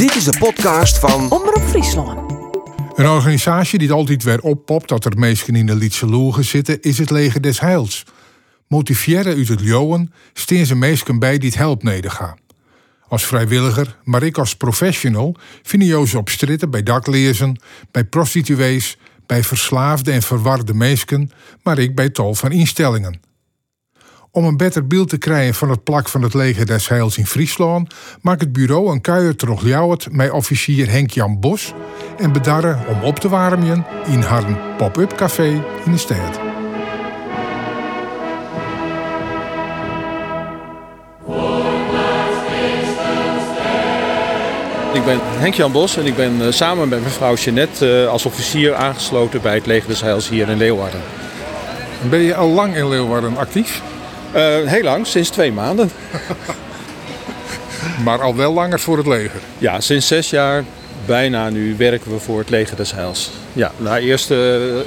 Dit is de podcast van Omroep Friesland. Een organisatie die het altijd weer oppopt dat er mensen in de Lietse logen zitten, is het Leger des Heils. Motiveren uit het Joen steen ze mensen bij die het helpt nedergaan. Als vrijwilliger, maar ik als professional, vind je ze op stritten bij daklezen, bij prostituees, bij verslaafde en verwarde mensen, maar ik bij tal van instellingen. Om een beter beeld te krijgen van het plak van het leger des Heils in Friesland, maakt het bureau een kuier terug met officier Henk-Jan Bos en bedarren om op te warmen in haar pop-up café in de stad. Ik ben Henk-Jan Bos en ik ben eh, samen met mevrouw Jeannette uh, als officier aangesloten bij het Leger des Heils hier in Leeuwarden. Ben je al lang in Leeuwarden actief? Uh, heel lang, sinds twee maanden. maar al wel langer voor het leger? Ja, sinds zes jaar bijna nu werken we voor het Leger des Heils. Ja, na eerst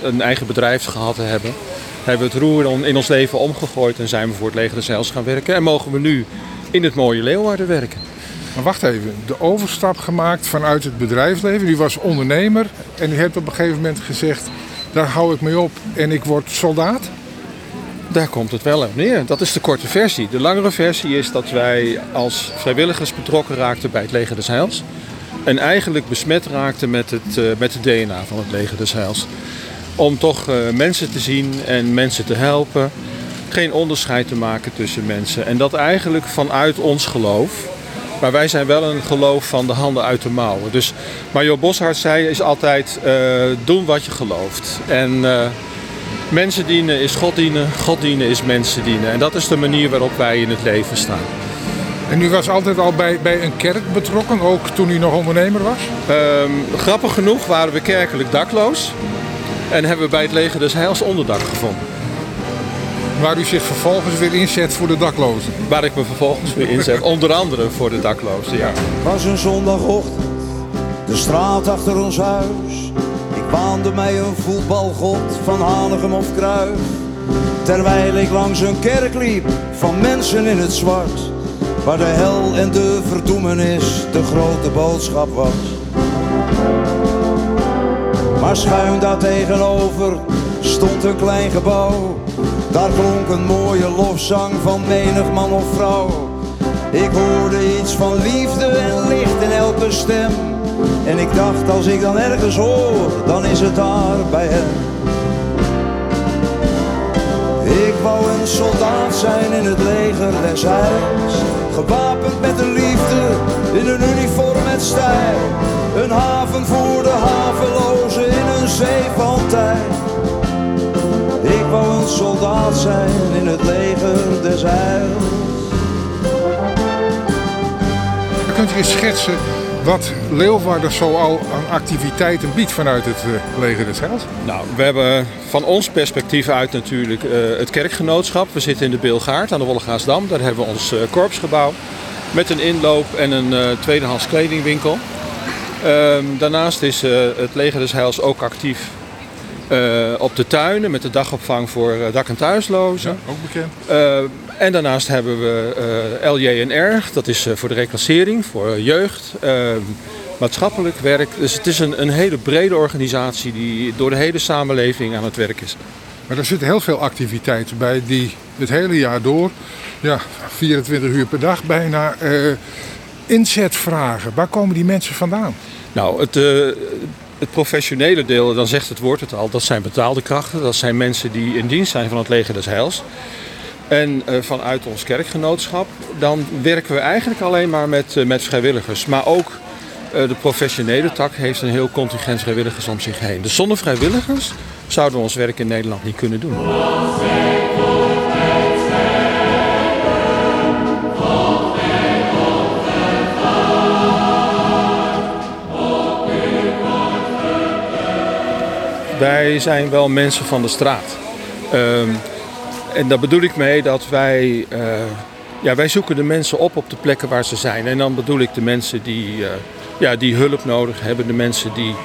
een eigen bedrijf gehad te hebben, hebben we het roer in ons leven omgegooid en zijn we voor het Leger des Heils gaan werken. En mogen we nu in het mooie Leeuwarden werken. Maar wacht even, de overstap gemaakt vanuit het bedrijfsleven. U was ondernemer en u hebt op een gegeven moment gezegd: daar hou ik mee op en ik word soldaat? Daar komt het wel op neer. Dat is de korte versie. De langere versie is dat wij als vrijwilligers betrokken raakten bij het Leger des Heils. En eigenlijk besmet raakten met het, uh, met het DNA van het Leger des Heils. Om toch uh, mensen te zien en mensen te helpen. Geen onderscheid te maken tussen mensen. En dat eigenlijk vanuit ons geloof. Maar wij zijn wel een geloof van de handen uit de mouwen. Dus Major Boshart zei is altijd uh, doen wat je gelooft. En Mensen dienen is God dienen, God dienen is mensen dienen. En dat is de manier waarop wij in het leven staan. En u was altijd al bij, bij een kerk betrokken, ook toen u nog ondernemer was? Um, grappig genoeg waren we kerkelijk dakloos. En hebben we bij het leger des Heils onderdak gevonden. Waar u zich vervolgens weer inzet voor de daklozen? Waar ik me vervolgens weer inzet, onder andere voor de daklozen, ja. was een zondagochtend, de straat achter ons huis baande mij een voetbalgod van Hanegem of Kruif. Terwijl ik langs een kerk liep van mensen in het zwart. Waar de hel en de verdoemenis de grote boodschap was. Maar schuin daar tegenover stond een klein gebouw. Daar klonk een mooie lofzang van menig man of vrouw. Ik hoorde iets van liefde en licht in elke stem. En ik dacht, als ik dan ergens hoor, dan is het daar bij hem. Ik wou een soldaat zijn in het leger des Heils. Gewapend met de liefde, in een uniform met stijl. Een haven voor de havelozen in een zee van tijd. Ik wou een soldaat zijn in het leger des Heils. Kunt u eens schetsen wat Leeuwarden zoal aan activiteiten biedt vanuit het uh, leger des Heils? Nou, we hebben van ons perspectief uit natuurlijk uh, het kerkgenootschap. We zitten in de Beelgaard aan de Wollegaasdam. Daar hebben we ons uh, korpsgebouw met een inloop en een tweedehands kledingwinkel. Ehm, daarnaast is het leger des Heils ook actief op de tuinen met de dagopvang voor dak- en thuislozen. Ja, ook bekend. En daarnaast hebben we uh, eh, LJNR, dat is uh, voor de reclassering, voor jeugd, uh, maatschappelijk werk. Dus het is een, een hele brede organisatie die door de hele samenleving aan het werk is. Maar er zitten heel veel activiteiten bij die het hele jaar door, ja, 24 uur per dag bijna, inzet vragen. Waar komen die mensen vandaan? Nou, het, het professionele deel, dan zegt het woord het al, dat zijn betaalde krachten. Dat zijn mensen die in dienst zijn van het leger des Heils. En uh, vanuit ons kerkgenootschap, dan werken we eigenlijk alleen maar met, uh, met vrijwilligers. Maar ook uh, de professionele tak heeft een heel contingent vrijwilligers om zich heen. Dus zonder vrijwilligers zouden we ons werk in Nederland niet kunnen doen. Wij zijn wel mensen van de straat. Uh, en daar bedoel ik mee dat wij, uh, ja, wij zoeken de mensen op op de plekken waar ze zijn. En dan bedoel ik de mensen die, uh, ja, die hulp nodig hebben, de mensen die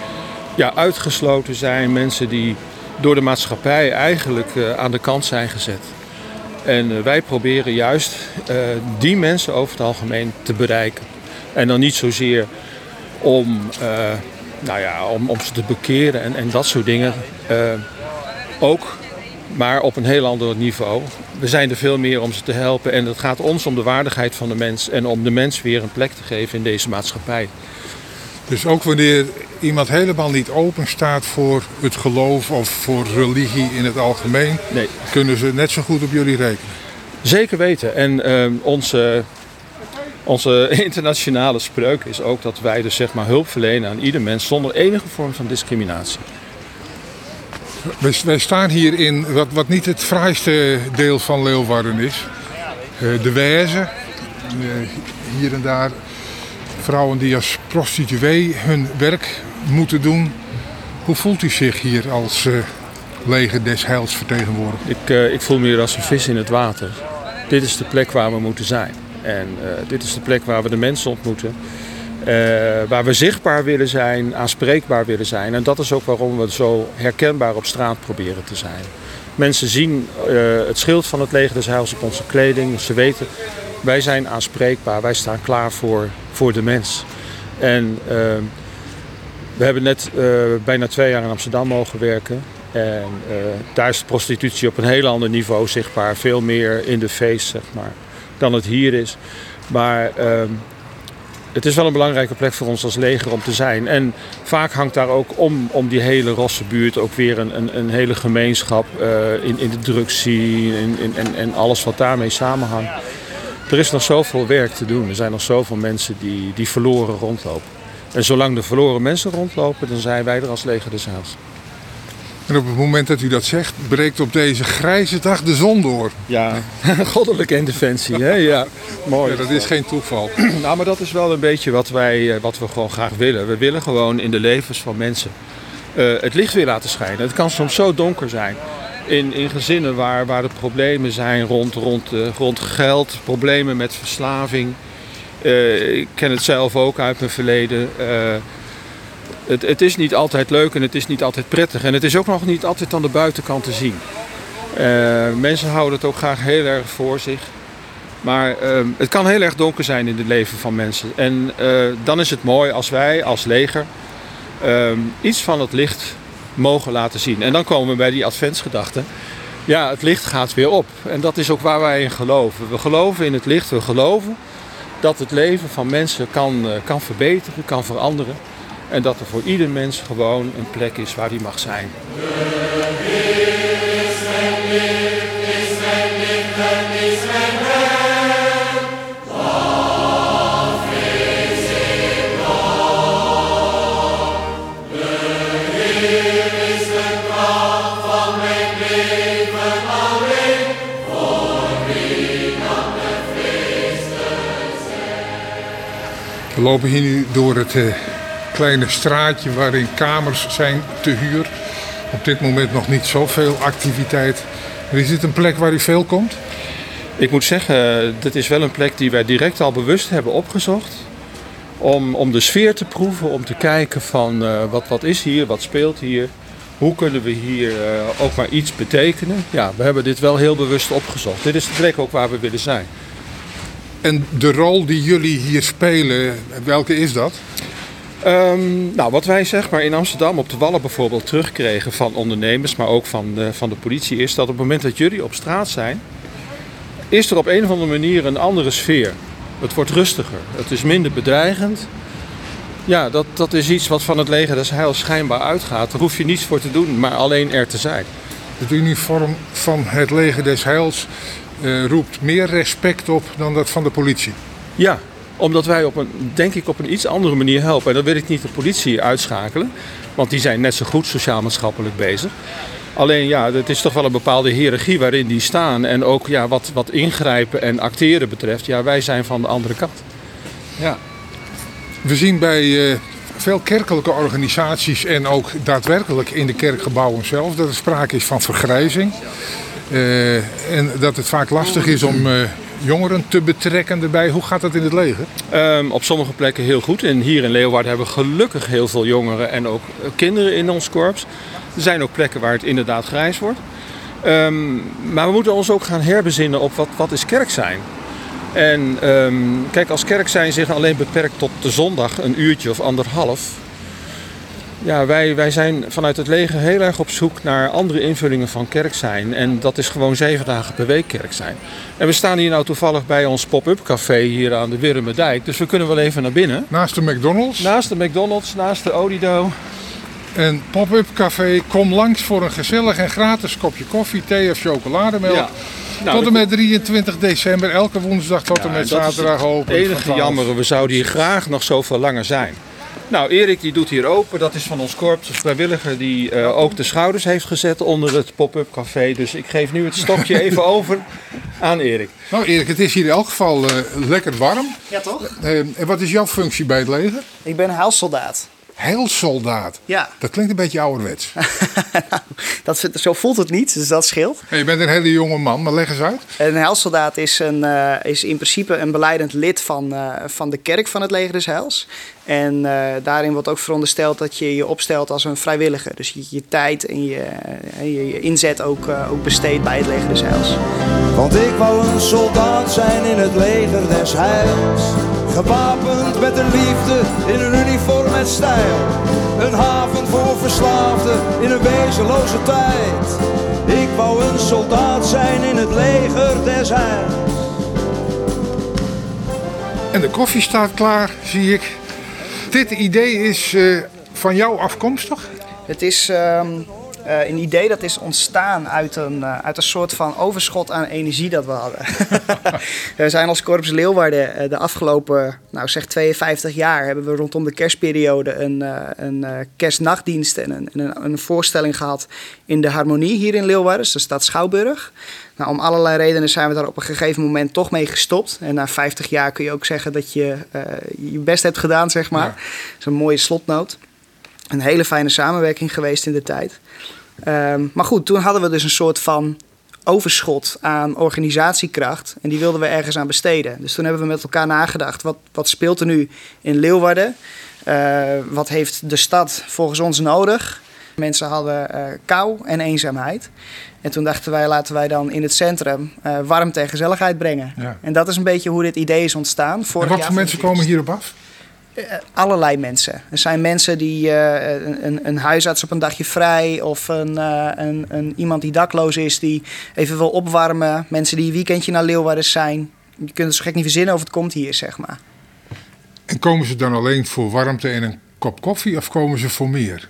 ja, uitgesloten zijn, mensen die door de maatschappij eigenlijk uh, aan de kant zijn gezet. En wij proberen juist die mensen over het algemeen te bereiken. En dan niet zozeer om, nou ja, om, om ze te bekeren en, en dat soort dingen. ook, maar op een heel ander niveau. We zijn er veel meer om ze te helpen en het gaat ons om de waardigheid van de mens en om de mens weer een plek te geven in deze maatschappij. Dus ook wanneer iemand helemaal niet open staat voor het geloof of voor religie in het algemeen, nee. kunnen ze net zo goed op jullie rekenen. Zeker weten. En ehm, onze, onze internationale spreuk is ook dat wij dus zeg maar hulp verlenen aan ieder mens zonder enige vorm van discriminatie. Wij, staan hier in wat, wat niet het fraaiste deel van Leeuwarden is. Uh, de Wijze. Uh, hier en daar vrouwen die als prostituee hun werk moeten doen. Hoe voelt u zich hier als uh, leger des heils vertegenwoordigd? Ik, ik voel me hier als een vis in het water. Dit is de plek waar we moeten zijn. En dit is de plek waar we de mensen ontmoeten. Waar we zichtbaar willen zijn, aanspreekbaar willen zijn. En dat is ook waarom we zo herkenbaar op straat proberen te zijn. Mensen zien het schild van het leger des heils op onze kleding. Ze weten wij zijn aanspreekbaar, wij staan klaar voor, voor de mens. En ehm, we hebben net uh, bijna twee jaar in Amsterdam mogen werken. En daar is de prostitutie op een heel ander niveau zichtbaar. Veel meer in de feest, zeg maar, dan het hier is. Maar uh, het is wel een belangrijke plek voor ons als leger om te zijn. En vaak hangt daar ook om, om die hele rosse buurt ook weer een, een, een hele gemeenschap uh, in, in de drugsscene en, en, alles wat daarmee samenhangt er is nog zoveel werk te doen. Er zijn nog zoveel mensen die, die verloren rondlopen. En zolang de verloren mensen rondlopen, dan zijn wij er als leger des Heils. En op het moment dat u dat zegt, breekt op deze grijze dag de zon door. Ja, goddelijke interventie. Hè? Ja, mooi. Ja, dat is geen toeval. nou, maar dat is wel een beetje wat, wij, eh, wat we gewoon graag willen. We willen gewoon in de levens van mensen uh, het licht weer laten schijnen. Het kan soms zo donker zijn in, in gezinnen waar, waar er problemen zijn rond, rond, uh, rond geld, problemen met verslaving. Uh, ik ken het zelf ook uit mijn verleden. Het, het, is niet altijd leuk en het is niet altijd prettig. En het is ook nog niet altijd aan de buitenkant te zien. mensen houden het ook graag heel erg voor zich. Maar het kan heel erg donker zijn in het leven van mensen. En dan is het mooi als wij als leger iets van het licht mogen laten zien. En dan komen we bij die adventsgedachte. Ja, het licht gaat weer op. En dat is ook waar wij in geloven. We geloven in het licht. We geloven dat het leven van mensen kan, eh, kan verbeteren, kan veranderen. En dat er voor ieder mens gewoon een plek is waar die mag zijn. We lopen hier nu door het uh, kleine straatje waarin kamers zijn te huur. Op dit moment nog niet zoveel activiteit. Maar is dit een plek waar u veel komt? Ik moet zeggen, dit is wel een plek die wij direct al bewust hebben opgezocht. Om, om de sfeer te proeven, om te kijken van uh, wat, wat is hier, wat speelt hier. Hoe kunnen we hier uh, ook maar iets betekenen? Ja, we hebben dit wel heel bewust opgezocht. Dit is de plek ook waar we willen zijn. En de rol die jullie hier spelen, welke is dat? Um, nou, wat wij zeg maar in Amsterdam op de Wallen bijvoorbeeld terugkregen van ondernemers, maar ook van de, van de politie, is dat op het moment dat jullie op straat zijn, is er op een of andere manier een andere sfeer. Het wordt rustiger, het is minder bedreigend. Ja, dat, dat is iets wat van het leger des heils schijnbaar uitgaat. Daar hoef je niets voor te doen, maar alleen er te zijn. Het uniform van het leger des heils uh, roept meer respect op dan dat van de politie. Ja, omdat wij op een, denk ik op een iets andere manier helpen. En dan wil ik niet de politie uitschakelen, want die zijn net zo goed sociaal-maatschappelijk bezig. Alleen ja, het is toch wel een bepaalde hiërarchie waarin die staan. En ook ja, wat, wat ingrijpen en acteren betreft, ja, wij zijn van de andere kant. Ja. We zien bij uh, veel kerkelijke organisaties en ook daadwerkelijk in de kerkgebouwen zelf dat er sprake is van vergrijzing. Uh, en dat het vaak lastig is om uh, jongeren te betrekken erbij. Hoe gaat dat in het leger? Um, op sommige plekken heel goed. En hier in Leeuwarden hebben we gelukkig heel veel jongeren en ook kinderen in ons korps. Er zijn ook plekken waar het inderdaad grijs wordt. Um, maar we moeten ons ook gaan herbezinnen op wat, wat is kerk zijn. En ehm, kijk, als kerk zijn zich alleen beperkt tot de zondag, een uurtje of anderhalf. Ja, wij, wij zijn vanuit het leger heel erg op zoek naar andere invullingen van kerk zijn. En dat is gewoon zeven dagen per week kerk zijn. En we staan hier nou toevallig bij ons pop-up café hier aan de Wirmerdijk. Dus we kunnen wel even naar binnen. Naast de McDonald's. Naast de McDonald's, naast de Odido. En pop-up café, kom langs voor een gezellig en gratis kopje koffie, thee of chocolademelk. Ja. Nou, tot en met 23 december, elke woensdag tot en met zaterdag het open. enige van 12. jammer, we zouden hier graag nog zoveel langer zijn. Nou, Erik die doet hier open. Dat is van ons korps, een vrijwilliger die eh, ook de schouders heeft gezet onder het pop-up café. Dus ik geef nu het stokje even over aan Erik. Nou Erik, het is hier in elk geval eh, lekker warm. Ja, toch? Eh, en wat is jouw functie bij het leger? Ik ben huissoldaat. Heilsoldaat. Ja. Dat klinkt een beetje ouderwets. dat, zo voelt het niet, dus dat scheelt. Je bent een hele jonge man, maar leg eens uit. Een heilsoldaat is, een, eh, is in principe een beleidend lid van, eh, van de kerk van het leger des heils. En eh, daarin wordt ook verondersteld dat je je opstelt als een vrijwilliger. Dus je, je tijd en je, je, je inzet ook, ook besteedt bij het leger des heils. Want ik wou een soldaat zijn in het leger des heils. Gewapend met de liefde in een uniform met stijl. Een haven voor verslaafden in een wezenloze tijd. Ik wou een soldaat zijn in het leger des heils. En de koffie staat klaar, zie ik. Dit idee is eh, van jou afkomstig? Het is ehm, eh, een idee dat is ontstaan uit een, eh, uit een soort van overschot aan energie dat we hadden. we zijn als Korps Leeuwarden eh, de afgelopen, nou zeg 52 jaar, hebben we rondom de kerstperiode een, een kerstnachtdienst en een, en een, een voorstelling gehad in de Harmonie hier in Leeuwarden, dus de stad Schouwburg. Nou, om allerlei redenen zijn we daar op een gegeven moment toch mee gestopt. En na 50 jaar kun je ook zeggen dat je je best hebt gedaan, zeg maar. Ja. Dat is een mooie slotnoot. Een hele fijne samenwerking geweest in de tijd. Ehm, maar goed, toen hadden we dus een soort van overschot aan organisatiekracht. En die wilden we ergens aan besteden. Dus toen hebben we met elkaar nagedacht. Wat, wat speelt er nu in Leeuwarden? Eh, wat heeft de stad volgens ons nodig? Mensen hadden eh, kou en eenzaamheid. En toen dachten wij, laten wij dan in het centrum eh, warmte en gezelligheid brengen. Ja. En dat is een beetje hoe dit idee is ontstaan. En Vorig wat jaar voor mensen komen hierop af? Eh, allerlei mensen. Er zijn mensen die eh, een, een- huisarts op een dagje vrij of een, eh, een, een, iemand die dakloos is die even wil opwarmen. Mensen die een weekendje naar Leeuwarden zijn. Je kunt het zo gek niet verzinnen of het komt hier, zeg maar. En komen ze dan alleen voor warmte en een kop koffie of komen ze voor meer?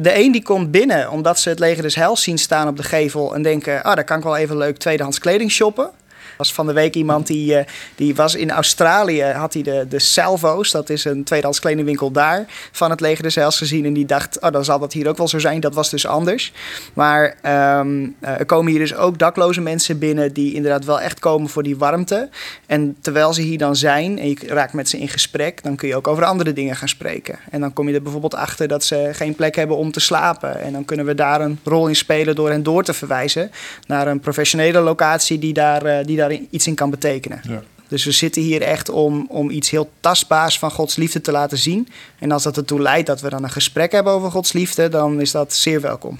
De een die komt binnen omdat ze het leger des Heils zien staan op de gevel en denken, ah, daar kan ik wel even leuk tweedehands kleding shoppen. Was van de week iemand die, eh, die was in Australië, had hij de, de Salvo's, dat is een tweedehands kledingwinkel daar, van het leger des Heils gezien. En die dacht, oh, dan zal dat hier ook wel zo zijn. Dat was dus anders. Maar ehm, eh, er komen hier dus ook dakloze mensen binnen die inderdaad wel echt komen voor die warmte. En terwijl ze hier dan zijn en je raakt met ze in gesprek, dan kun je ook over andere dingen gaan spreken. En dan kom je er bijvoorbeeld achter dat ze geen plek hebben om te slapen. En dan kunnen we daar een rol in spelen door hen door te verwijzen naar een professionele locatie die daar, eh, die daar iets in kan betekenen. Ja. Dus we zitten hier echt om, om iets heel tastbaars van Gods liefde te laten zien. En als dat ertoe leidt dat we dan een gesprek hebben over Gods liefde, dan is dat zeer welkom.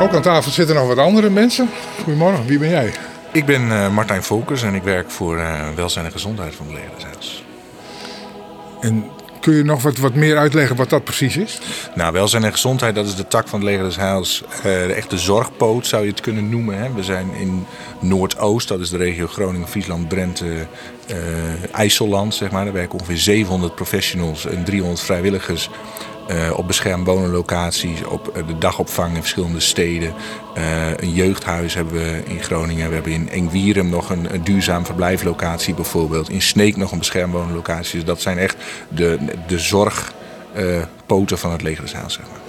Ook aan tafel zitten nog wat andere mensen. Goedemorgen, wie ben jij? Ik ben eh, Martijn Volkers en ik werk voor eh, welzijn en gezondheid van des Heils. En kun je nog wat, wat meer uitleggen wat dat precies is? Nou, welzijn en gezondheid, dat is de tak van het Leger des Heils. eh, de echte zorgpoot zou je het kunnen noemen. Hè. We zijn in Noordoost, dat is de regio Groningen, Friesland, Drenthe, eh, IJsselland. Zeg maar. Daar werken ongeveer 700 professionals en 300 vrijwilligers. Eh, op beschermd wonenlocaties, op eh, de dagopvang in verschillende steden. Eh, een jeugdhuis hebben we in Groningen. We hebben in Engwierum nog een, duurzaam verblijflocatie bijvoorbeeld. In Sneek nog een beschermd wonenlocatie. Dus dat zijn echt de, de zorgpoten van het leger des Heils, zeg maar.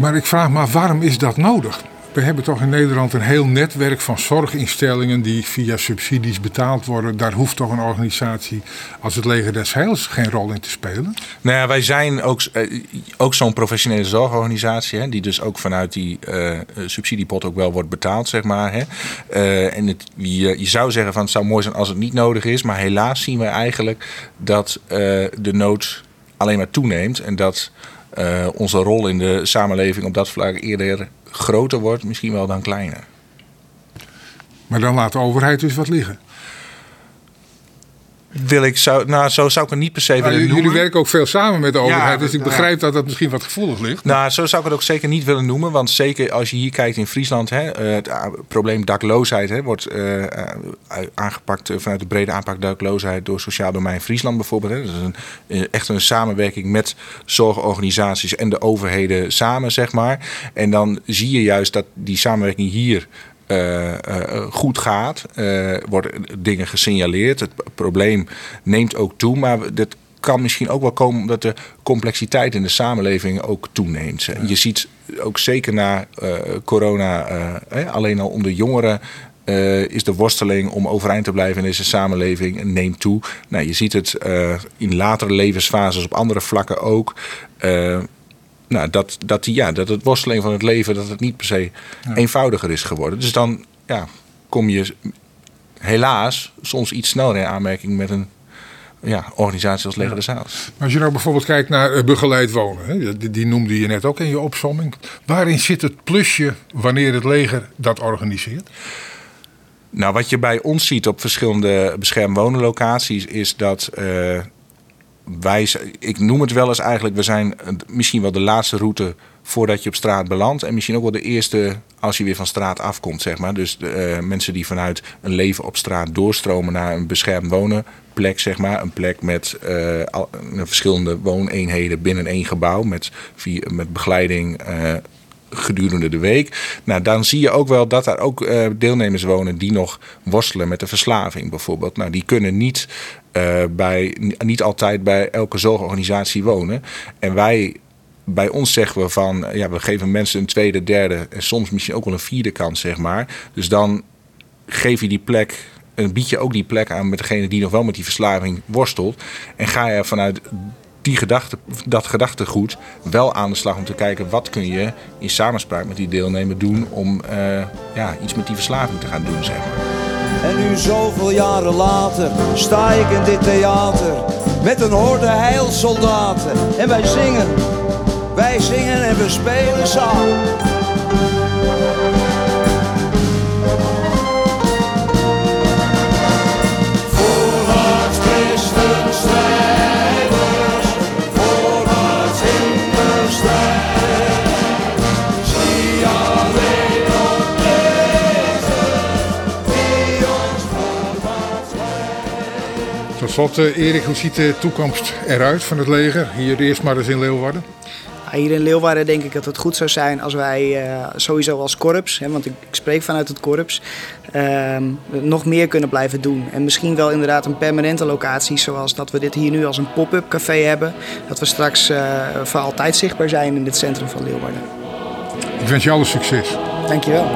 Maar ik vraag me waarom is dat nodig? We hebben toch in Nederland een heel netwerk van zorginstellingen die via subsidies betaald worden. Daar hoeft toch een organisatie als het Leger des Heils geen rol in te spelen? Nou ja, wij zijn ook, eh, ook zo'n professionele zorgorganisatie, hè, die dus ook vanuit die eh, subsidiepot ook wel wordt betaald, zeg maar. Hè. En het, je, zou zeggen van het zou mooi zijn als het niet nodig is, maar helaas zien wij eigenlijk dat de nood alleen maar toeneemt en dat onze rol in de samenleving op dat vlak eerder groter wordt, misschien wel dan kleiner. Maar dan laat de overheid dus wat liggen. Wil ik zou, nou, zo zou ik het niet per se Nou, willen jullie noemen. werken ook veel samen met de overheid, dus ik ja. begrijp dat dat misschien wat gevoelig ligt. Nou, zo zou ik het ook zeker niet willen noemen. Want zeker als je hier kijkt in Friesland, hè, eh, het ah, probleem dakloosheid hè, wordt eh, eh, aangepakt eh, vanuit de brede aanpak dakloosheid door Sociaal Domein Friesland bijvoorbeeld. Hè. Dat is een, eh, echt een samenwerking met zorgorganisaties en de overheden samen, zeg maar. En dan zie je juist dat die samenwerking hier. Eh, eh, goed gaat, eh, worden dingen gesignaleerd. Het probleem neemt ook toe, maar dat kan misschien ook wel komen omdat de complexiteit in de samenleving ook toeneemt. Je ziet ook zeker na eh, corona, eh, alleen al onder jongeren. eh, is de worsteling om overeind te blijven in deze samenleving neemt toe. Nou, je ziet het eh, in latere levensfases op andere vlakken ook. Nou, dat, dat, die, ja, dat het worsteling van het leven dat het niet per se eenvoudiger is geworden. Dus dan ja, kom je helaas soms iets sneller in aanmerking met een ja, organisatie als Leger des Heils. Maar als je nou bijvoorbeeld kijkt naar eh, begeleid wonen, hè, die, die noemde je net ook in je opsomming. Waarin zit het plusje wanneer het leger dat organiseert? Nou, wat je bij ons ziet op verschillende beschermd wonenlocaties is dat eh, wij, ik noem het wel eens eigenlijk, we zijn eh, misschien wel de laatste route voordat je op straat belandt. En misschien ook wel de eerste als je weer van straat afkomt, zeg maar. Dus de, eh, mensen die vanuit een leven op straat doorstromen naar een beschermd wonenplek, zeg maar. Een plek met eh, verschillende wooneenheden binnen één gebouw met, met begeleiding. Gedurende de week. Nou, dan zie je ook wel dat er ook eh, deelnemers wonen die nog worstelen met de verslaving bijvoorbeeld. Nou, die kunnen niet, eh, bij, niet altijd bij elke zorgorganisatie wonen. En wij, bij ons zeggen we van, eh, ja, we geven mensen een tweede, derde en soms misschien ook wel een vierde kans, zeg maar. Dus dan geef je die plek, en bied je ook die plek aan met degene die nog wel met die verslaving worstelt. En ga je vanuit die gedachte, dat gedachtegoed wel aan de slag om te kijken wat kun je in samenspraak met die deelnemer doen om eh, ja, iets met die verslaving te gaan doen, zeg maar. En nu zoveel jaren later sta ik in dit theater met een horde heilsoldaten. En wij zingen, wij zingen en we spelen samen. Slot, eh, Erik, hoe ziet de toekomst eruit van het leger? Hier eerst maar eens in Leeuwarden. Hier in Leeuwarden denk ik dat het goed zou zijn als wij eh, sowieso als korps, hè, want ik, ik spreek vanuit het korps, ehm, nog meer kunnen blijven doen. En misschien wel inderdaad een permanente locatie, zoals dat we dit hier nu als een pop-up café hebben. Dat we straks eh, voor altijd zichtbaar zijn in het centrum van Leeuwarden. Ik wens je alle succes. Dankjewel.